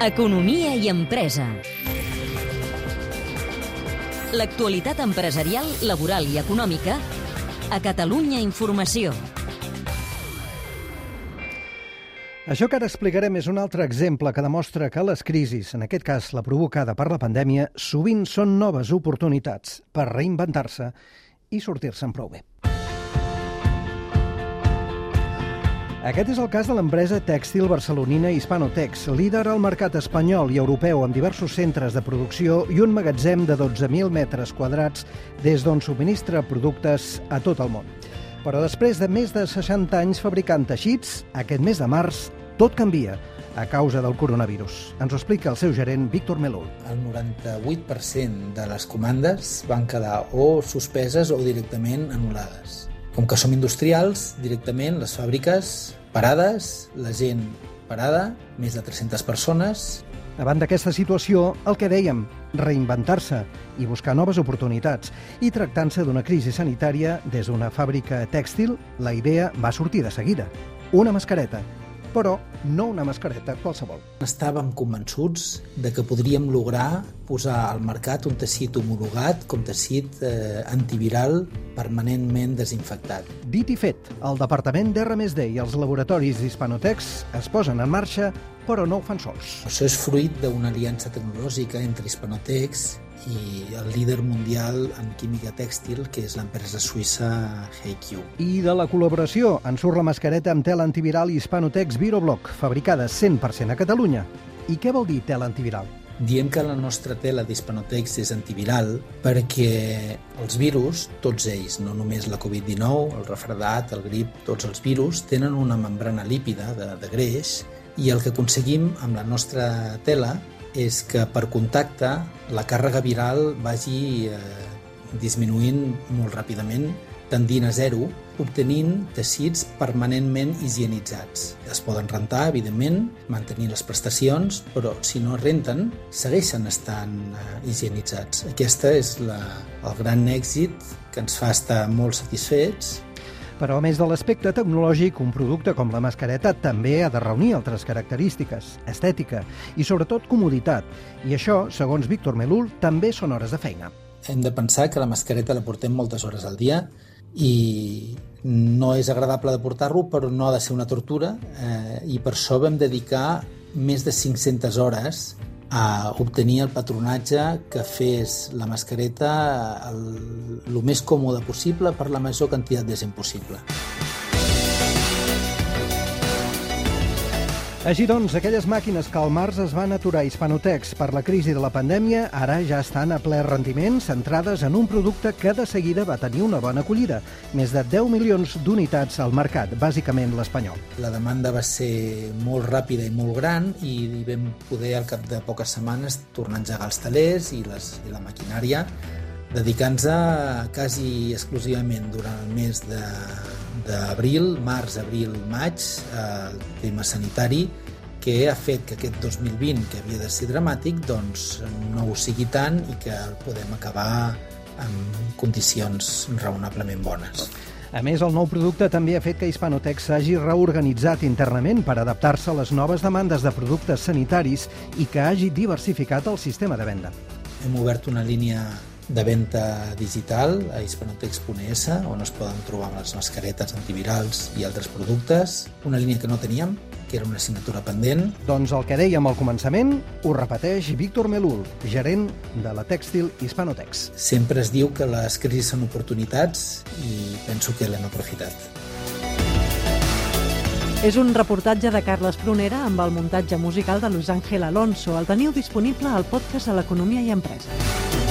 Economia i empresa. L'actualitat empresarial, laboral i econòmica a Catalunya Informació. Això que ara explicarem és un altre exemple que demostra que les crisis, en aquest cas la provocada per la pandèmia, sovint són noves oportunitats per reinventar-se i sortir-se'n prou bé. Aquest és el cas de l'empresa tèxtil barcelonina Hispanotex, líder al mercat espanyol i europeu amb diversos centres de producció i un magatzem de 12.000 metres quadrats des d'on subministra productes a tot el món. Però després de més de 60 anys fabricant teixits, aquest mes de març tot canvia a causa del coronavirus. Ens ho explica el seu gerent, Víctor Melul. El 98% de les comandes van quedar o suspeses o directament anul·lades. Com que som industrials, directament les fàbriques parades, la gent parada, més de 300 persones, Davant d'aquesta situació, el que dèiem, reinventar-se i buscar noves oportunitats. I tractant-se d'una crisi sanitària des d'una fàbrica tèxtil, la idea va sortir de seguida. Una mascareta, però no una mascareta qualsevol. Estàvem convençuts de que podríem lograr posar al mercat un teixit homologat com teixit eh, antiviral permanentment desinfectat. Dit i fet, el Departament d'R+D i els laboratoris d'Hispanotex es posen en marxa, però no ho fan sols. Això és fruit d'una aliança tecnològica entre Hispanotex i el líder mundial en química tèxtil, que és l'empresa suïssa HeiQ. I de la col·laboració en surt la mascareta amb tela antiviral Hispanotex Virobloc, fabricada 100% a Catalunya. I què vol dir tela antiviral? Diem que la nostra tela d'Hispanotex és antiviral perquè els virus, tots ells, no només la Covid-19, el refredat, el grip, tots els virus, tenen una membrana lípida de, de greix i el que aconseguim amb la nostra tela és que per contacte la càrrega viral vagi eh, disminuint molt ràpidament, tendint a zero, obtenint teixits permanentment higienitzats. Es poden rentar, evidentment, mantenir les prestacions, però si no renten, segueixen estant eh, higienitzats. Aquesta és la, el gran èxit que ens fa estar molt satisfets però a més de l'aspecte tecnològic, un producte com la mascareta també ha de reunir altres característiques, estètica i sobretot comoditat. I això, segons Víctor Melul, també són hores de feina. Hem de pensar que la mascareta la portem moltes hores al dia i no és agradable de portar-lo, però no ha de ser una tortura eh, i per això vam dedicar més de 500 hores a obtenir el patronatge que fes la mascareta el, el més còmode possible per la major quantitat de gent possible. Així doncs, aquelles màquines que al març es van aturar a Hispanotex per la crisi de la pandèmia, ara ja estan a ple rendiment, centrades en un producte que de seguida va tenir una bona acollida. Més de 10 milions d'unitats al mercat, bàsicament l'espanyol. La demanda va ser molt ràpida i molt gran i vam poder al cap de poques setmanes tornar a engegar els talers i, les, i la maquinària dedicant-se quasi exclusivament durant el mes de, d'abril, març, abril, maig, el tema sanitari, que ha fet que aquest 2020, que havia de ser dramàtic, doncs no ho sigui tant i que el podem acabar en condicions raonablement bones. A més, el nou producte també ha fet que Hispanotex s'hagi reorganitzat internament per adaptar-se a les noves demandes de productes sanitaris i que hagi diversificat el sistema de venda. Hem obert una línia de venda digital a hispanotex.es on es poden trobar les mascaretes antivirals i altres productes, una línia que no teníem, que era una assignatura pendent. Doncs el que dèiem al començament ho repeteix Víctor Melul, gerent de la tèxtil Hispanotex. Sempre es diu que les crisis són oportunitats i penso que l'hem aprofitat. És un reportatge de Carles Prunera amb el muntatge musical de Luis Ángel Alonso. El teniu disponible al podcast a l'Economia i Empresa.